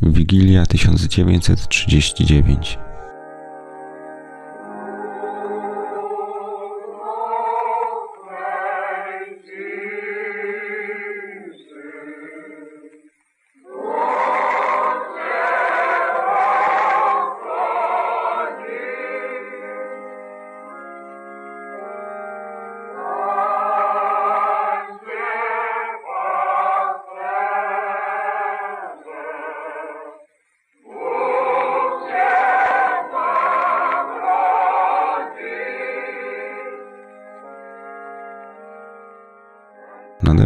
Wigilia 1939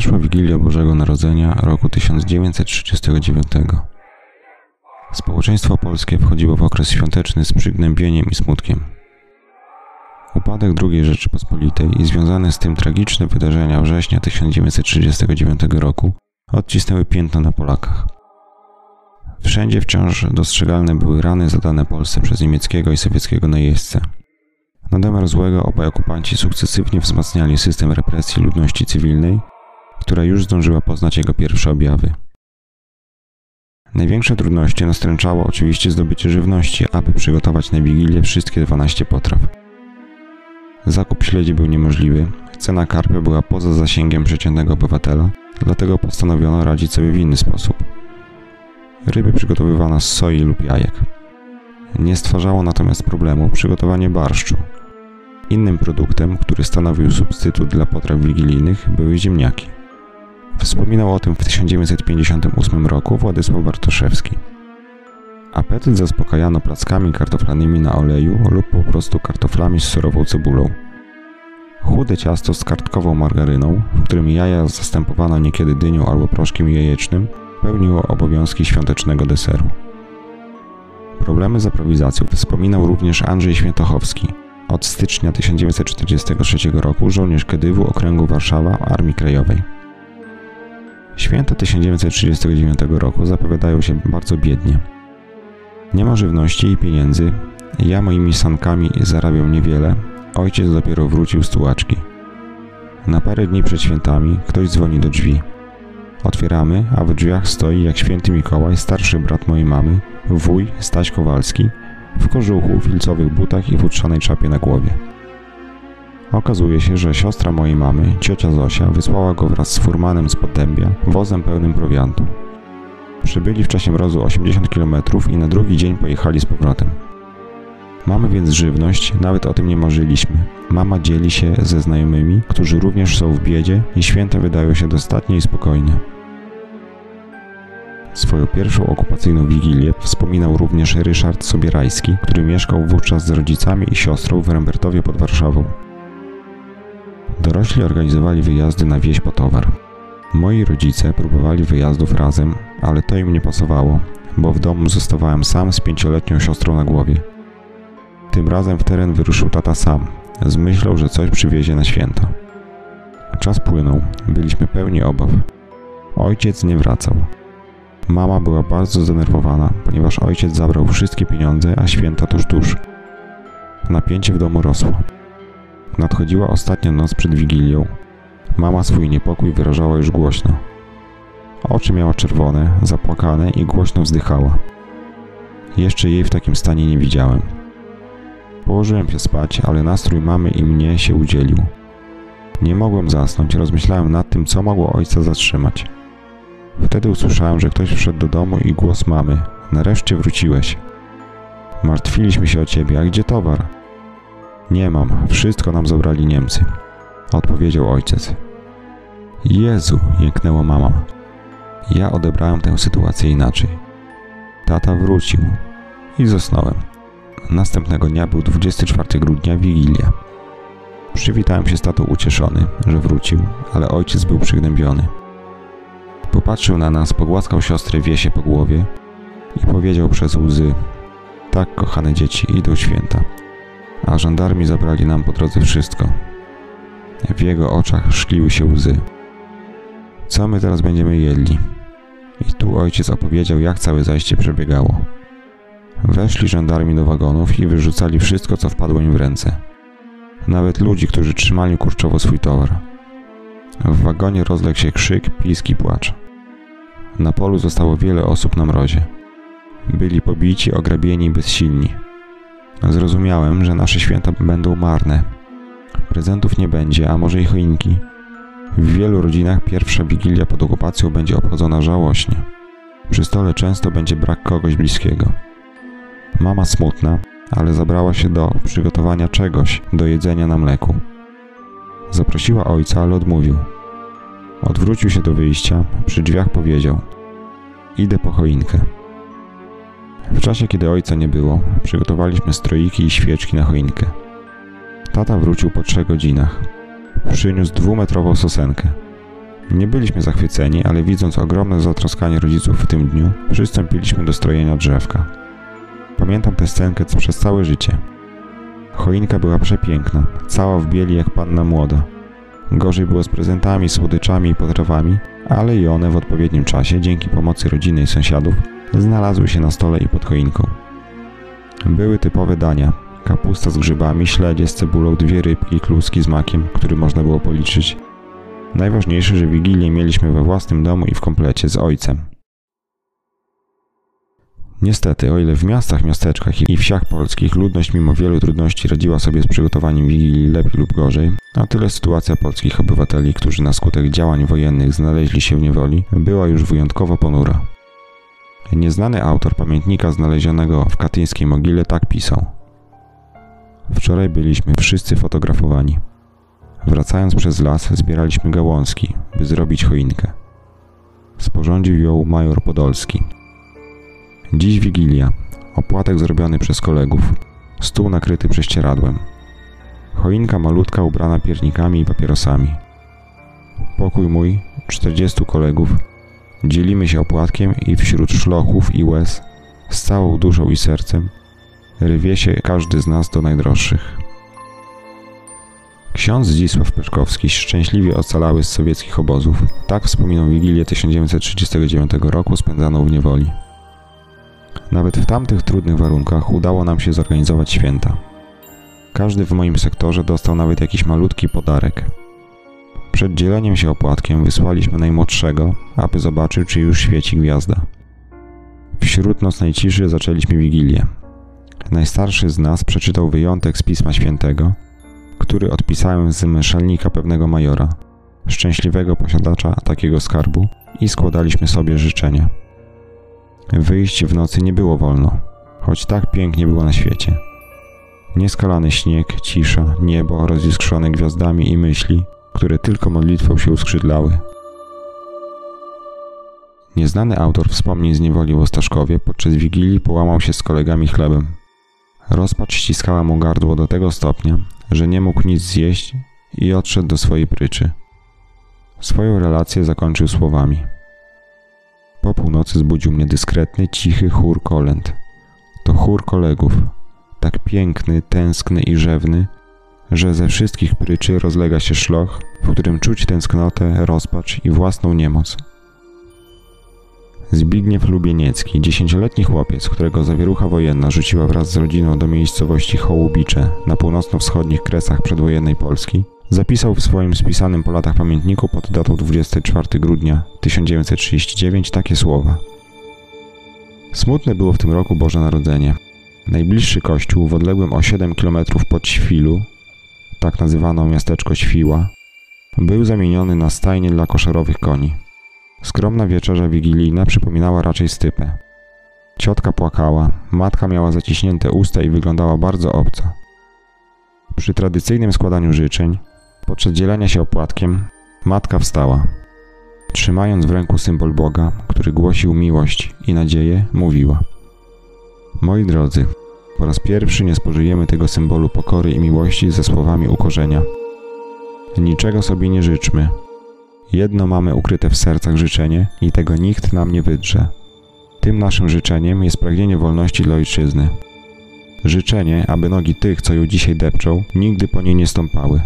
Nadeszła Wigilia Bożego Narodzenia roku 1939. Społeczeństwo polskie wchodziło w okres świąteczny z przygnębieniem i smutkiem. Upadek II Rzeczypospolitej i związane z tym tragiczne wydarzenia września 1939 roku odcisnęły piętno na Polakach. Wszędzie wciąż dostrzegalne były rany zadane Polsce przez niemieckiego i sowieckiego najeźdźcę. Na domiar złego obaj okupanci sukcesywnie wzmacniali system represji ludności cywilnej która już zdążyła poznać jego pierwsze objawy. Największe trudności nastręczało oczywiście zdobycie żywności, aby przygotować na Wigilię wszystkie 12 potraw. Zakup śledzi był niemożliwy, cena karpia była poza zasięgiem przeciętnego obywatela, dlatego postanowiono radzić sobie w inny sposób. Ryby przygotowywano z soi lub jajek. Nie stwarzało natomiast problemu przygotowanie barszczu. Innym produktem, który stanowił substytut dla potraw wigilijnych, były ziemniaki. Wspominał o tym w 1958 roku Władysław Bartoszewski. Apetyt zaspokajano plackami kartoflanymi na oleju lub po prostu kartoflami z surową cebulą. Chude ciasto z kartkową margaryną, w którym jaja zastępowano niekiedy dynią albo proszkiem jajecznym, pełniło obowiązki świątecznego deseru. Problemy z aprowizacją wspominał również Andrzej Świętochowski. Od stycznia 1943 roku żołnierz Kedywu Okręgu Warszawa Armii Krajowej. Święta 1939 roku zapowiadają się bardzo biednie. Nie ma żywności i pieniędzy, ja moimi sankami zarabiam niewiele, ojciec dopiero wrócił z tułaczki. Na parę dni przed świętami ktoś dzwoni do drzwi. Otwieramy, a w drzwiach stoi jak święty Mikołaj starszy brat mojej mamy, wuj Staś Kowalski, w kożuchu, filcowych butach i futrzanej czapie na głowie. Okazuje się, że siostra mojej mamy, ciocia Zosia, wysłała go wraz z furmanem z Podębia wozem pełnym prowiantu. Przybyli w czasie mrozu 80 km i na drugi dzień pojechali z powrotem. Mamy więc żywność, nawet o tym nie marzyliśmy. Mama dzieli się ze znajomymi, którzy również są w biedzie i święta wydają się dostatnie i spokojne. Swoją pierwszą okupacyjną wigilię wspominał również Ryszard Sobierajski, który mieszkał wówczas z rodzicami i siostrą w Rembertowie pod Warszawą. Dorośli organizowali wyjazdy na wieś po towar. Moi rodzice próbowali wyjazdów razem, ale to im nie pasowało, bo w domu zostawałem sam z pięcioletnią siostrą na głowie. Tym razem w teren wyruszył tata sam, z myślą, że coś przywiezie na święta. Czas płynął, byliśmy pełni obaw. Ojciec nie wracał. Mama była bardzo zdenerwowana, ponieważ ojciec zabrał wszystkie pieniądze, a święta tuż tuż. Napięcie w domu rosło. Nadchodziła ostatnia noc przed Wigilią. Mama swój niepokój wyrażała już głośno. Oczy miała czerwone, zapłakane i głośno wzdychała. Jeszcze jej w takim stanie nie widziałem. Położyłem się spać, ale nastrój mamy i mnie się udzielił. Nie mogłem zasnąć, rozmyślałem nad tym, co mogło ojca zatrzymać. Wtedy usłyszałem, że ktoś wszedł do domu i głos mamy. Nareszcie wróciłeś. Martwiliśmy się o ciebie, a gdzie towar? Nie mam, wszystko nam zabrali Niemcy, odpowiedział ojciec. Jezu, jęknęła mama. Ja odebrałem tę sytuację inaczej. Tata wrócił i zasnąłem. Następnego dnia był 24 grudnia, Wigilia. Przywitałem się z tatą ucieszony, że wrócił, ale ojciec był przygnębiony. Popatrzył na nas, pogłaskał siostrę Wiesie po głowie i powiedział przez łzy: Tak, kochane dzieci, idą święta a żandarmi zabrali nam po drodze wszystko. W jego oczach szkliły się łzy. Co my teraz będziemy jedli? I tu ojciec opowiedział, jak całe zajście przebiegało. Weszli żandarmi do wagonów i wyrzucali wszystko, co wpadło im w ręce. Nawet ludzi, którzy trzymali kurczowo swój towar. W wagonie rozległ się krzyk, pisk i płacz. Na polu zostało wiele osób na mrozie. Byli pobici, ograbieni i bezsilni. Zrozumiałem, że nasze święta będą marne. Prezentów nie będzie, a może i choinki. W wielu rodzinach pierwsza wigilia pod okupacją będzie obchodzona żałośnie. Przy stole często będzie brak kogoś bliskiego. Mama smutna, ale zabrała się do przygotowania czegoś do jedzenia na mleku. Zaprosiła ojca, ale odmówił. Odwrócił się do wyjścia, przy drzwiach powiedział: Idę po choinkę. W czasie, kiedy ojca nie było, przygotowaliśmy stroiki i świeczki na choinkę. Tata wrócił po trzech godzinach. Przyniósł dwumetrową sosenkę. Nie byliśmy zachwyceni, ale widząc ogromne zatroskanie rodziców w tym dniu, przystąpiliśmy do strojenia drzewka. Pamiętam tę scenkę przez całe życie. Choinka była przepiękna, cała w bieli jak panna młoda. Gorzej było z prezentami, słodyczami i potrawami, ale i one w odpowiednim czasie, dzięki pomocy rodziny i sąsiadów, znalazły się na stole i pod choinką. Były typowe dania. Kapusta z grzybami, śledzie z cebulą, dwie rybki, kluski z makiem, który można było policzyć. Najważniejsze, że Wigilię mieliśmy we własnym domu i w komplecie z ojcem. Niestety, o ile w miastach, miasteczkach i wsiach polskich ludność mimo wielu trudności radziła sobie z przygotowaniem Wigilii lepiej lub gorzej, a tyle sytuacja polskich obywateli, którzy na skutek działań wojennych znaleźli się w niewoli, była już wyjątkowo ponura. Nieznany autor pamiętnika znalezionego w katyńskiej mogile tak pisał. Wczoraj byliśmy wszyscy fotografowani. Wracając przez las, zbieraliśmy gałązki, by zrobić choinkę. Sporządził ją major Podolski. Dziś Wigilia. Opłatek zrobiony przez kolegów. Stół nakryty prześcieradłem. Choinka malutka ubrana piernikami i papierosami. Pokój mój, 40 kolegów. Dzielimy się opłatkiem i wśród szlochów i łez, z całą duszą i sercem, rwie się każdy z nas do najdroższych. Ksiądz Zdzisław Peszkowski, szczęśliwie ocalały z sowieckich obozów, tak wspominał Wigilię 1939 roku spędzaną w niewoli. Nawet w tamtych trudnych warunkach udało nam się zorganizować święta. Każdy w moim sektorze dostał nawet jakiś malutki podarek. Przed dzieleniem się opłatkiem wysłaliśmy najmłodszego, aby zobaczył, czy już świeci gwiazda. Wśród nocnej ciszy zaczęliśmy wigilię. Najstarszy z nas przeczytał wyjątek z Pisma Świętego, który odpisałem z myszelnika pewnego majora, szczęśliwego posiadacza takiego skarbu i składaliśmy sobie życzenia. Wyjść w nocy nie było wolno, choć tak pięknie było na świecie. Nieskalany śnieg, cisza, niebo roziskrzone gwiazdami i myśli, które tylko modlitwą się uskrzydlały. Nieznany autor wspomnień z niewoli w Ostaszkowie podczas Wigilii połamał się z kolegami chlebem. Rozpacz ściskała mu gardło do tego stopnia, że nie mógł nic zjeść i odszedł do swojej pryczy. Swoją relację zakończył słowami – po północy zbudził mnie dyskretny, cichy chór kolęd. To chór kolegów, tak piękny, tęskny i rzewny, że ze wszystkich pryczy rozlega się szloch, w którym czuć tęsknotę, rozpacz i własną niemoc. Zbigniew Lubieniecki, dziesięcioletni chłopiec, którego zawierucha wojenna rzuciła wraz z rodziną do miejscowości Hołubicze na północno-wschodnich kresach przedwojennej Polski, Zapisał w swoim spisanym po latach pamiętniku pod datą 24 grudnia 1939 takie słowa. Smutne było w tym roku Boże Narodzenie. Najbliższy kościół w odległym o 7 km pod Świlu, tak nazywano miasteczko Świła, był zamieniony na stajnię dla koszerowych koni. Skromna wieczerza wigilijna przypominała raczej stypę. Ciotka płakała, matka miała zaciśnięte usta i wyglądała bardzo obco. Przy tradycyjnym składaniu życzeń Podczas dzielenia się opłatkiem, matka wstała. Trzymając w ręku symbol Boga, który głosił miłość i nadzieję, mówiła: Moi drodzy, po raz pierwszy nie spożyjemy tego symbolu pokory i miłości ze słowami ukorzenia. Niczego sobie nie życzmy. Jedno mamy ukryte w sercach życzenie i tego nikt nam nie wydrze. Tym naszym życzeniem jest pragnienie wolności dla ojczyzny. Życzenie, aby nogi tych, co ją dzisiaj depczą, nigdy po niej nie stąpały.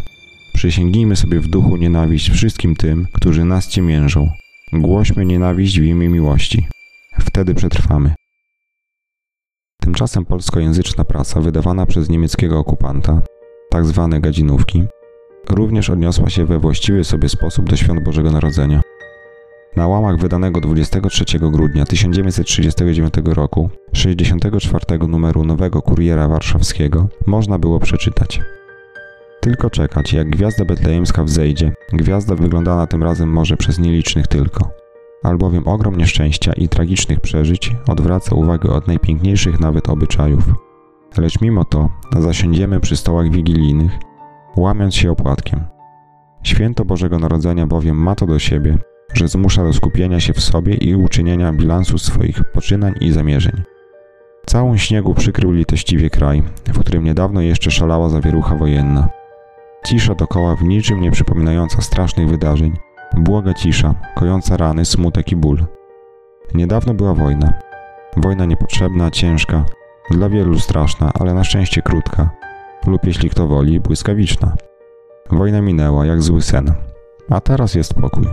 Przysięgnijmy sobie w duchu nienawiść wszystkim tym, którzy nas ciemiężą. Głośmy nienawiść w imię miłości. Wtedy przetrwamy. Tymczasem polskojęzyczna prasa wydawana przez niemieckiego okupanta, tak zwane gadzinówki, również odniosła się we właściwy sobie sposób do świąt Bożego Narodzenia. Na łamach wydanego 23 grudnia 1939 roku 64 numeru Nowego Kuriera Warszawskiego można było przeczytać. Tylko czekać, jak gwiazda betlejemska wzejdzie. Gwiazda wyglądana tym razem może przez nielicznych tylko. Albowiem ogrom nieszczęścia i tragicznych przeżyć odwraca uwagę od najpiękniejszych nawet obyczajów. Lecz mimo to zasiądziemy przy stołach wigilijnych, łamiąc się opłatkiem. Święto Bożego Narodzenia bowiem ma to do siebie, że zmusza do skupienia się w sobie i uczynienia bilansu swoich poczynań i zamierzeń. Całą śniegu przykrył litościwie kraj, w którym niedawno jeszcze szalała zawierucha wojenna. Cisza dokoła w niczym nie przypominająca strasznych wydarzeń. Błoga cisza, kojąca rany, smutek i ból. Niedawno była wojna. Wojna niepotrzebna, ciężka, dla wielu straszna, ale na szczęście krótka, lub jeśli kto woli, błyskawiczna. Wojna minęła jak zły sen, a teraz jest pokój.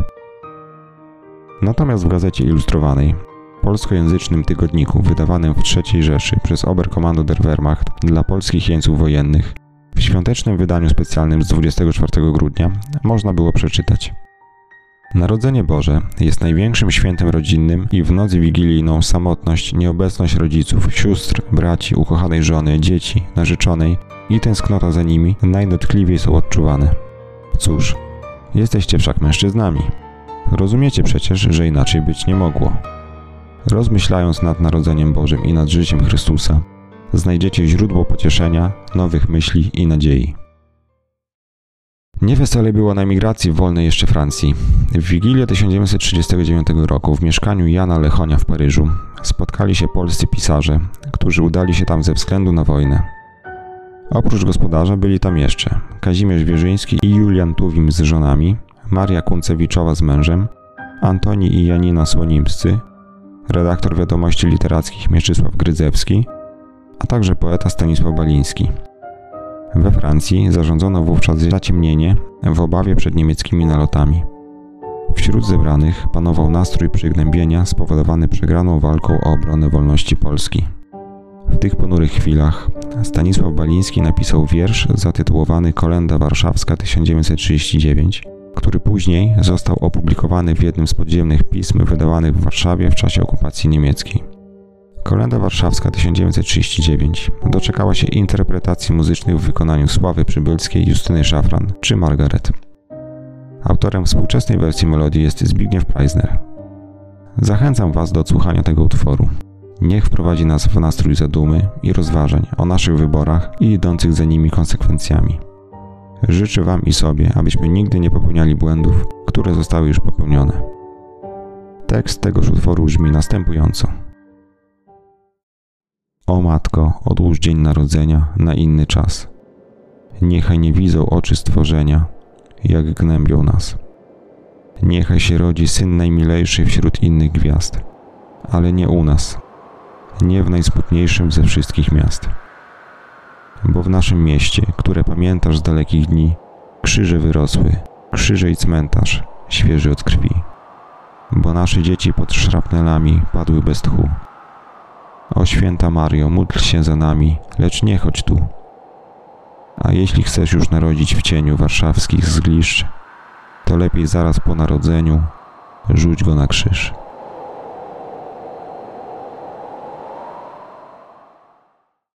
Natomiast w gazecie ilustrowanej, polskojęzycznym tygodniku wydawanym w III Rzeszy przez Oberkommando der Wehrmacht dla polskich jeńców wojennych, w świątecznym wydaniu specjalnym z 24 grudnia można było przeczytać. Narodzenie Boże jest największym świętem rodzinnym i w nocy wigilijną samotność, nieobecność rodziców, sióstr, braci, ukochanej żony, dzieci, narzeczonej i tęsknota za nimi najdotkliwiej są odczuwane. Cóż, jesteście wszak mężczyznami. Rozumiecie przecież, że inaczej być nie mogło. Rozmyślając nad Narodzeniem Bożym i nad życiem Chrystusa, znajdziecie źródło pocieszenia, nowych myśli i nadziei. Niewesele było na emigracji w wolnej jeszcze Francji. W Wigilię 1939 roku w mieszkaniu Jana Lechonia w Paryżu spotkali się polscy pisarze, którzy udali się tam ze względu na wojnę. Oprócz gospodarza byli tam jeszcze Kazimierz Wierzyński i Julian Tuwim z żonami, Maria Kuncewiczowa z mężem, Antoni i Janina Słonimscy, redaktor wiadomości literackich Mieczysław Grydzewski, a także poeta Stanisław Baliński. We Francji zarządzono wówczas zaciemnienie w obawie przed niemieckimi nalotami. Wśród zebranych panował nastrój przygnębienia spowodowany przegraną walką o obronę wolności Polski. W tych ponurych chwilach Stanisław Baliński napisał wiersz zatytułowany Kolenda Warszawska 1939, który później został opublikowany w jednym z podziemnych pism wydawanych w Warszawie w czasie okupacji niemieckiej. Kolenda Warszawska 1939 doczekała się interpretacji muzycznych w wykonaniu Sławy Przybylskiej, Justyny Szafran czy Margaret. Autorem współczesnej wersji melodii jest Zbigniew Preisner. Zachęcam Was do odsłuchania tego utworu. Niech wprowadzi nas w nastrój zadumy i rozważań o naszych wyborach i idących za nimi konsekwencjami. Życzę Wam i sobie, abyśmy nigdy nie popełniali błędów, które zostały już popełnione. Tekst tegoż utworu brzmi następująco. O matko, odłóż dzień narodzenia na inny czas. Niechaj nie widzą oczy stworzenia, jak gnębią nas. Niechaj się rodzi syn najmilejszy wśród innych gwiazd, ale nie u nas, nie w najsmutniejszym ze wszystkich miast. Bo w naszym mieście, które pamiętasz z dalekich dni, krzyże wyrosły, krzyże i cmentarz, świeży od krwi. Bo nasze dzieci pod szrapnelami padły bez tchu. O święta Mario, módl się za nami, lecz nie chodź tu. A jeśli chcesz już narodzić w cieniu warszawskich zgliszcz, to lepiej zaraz po narodzeniu rzuć go na krzyż.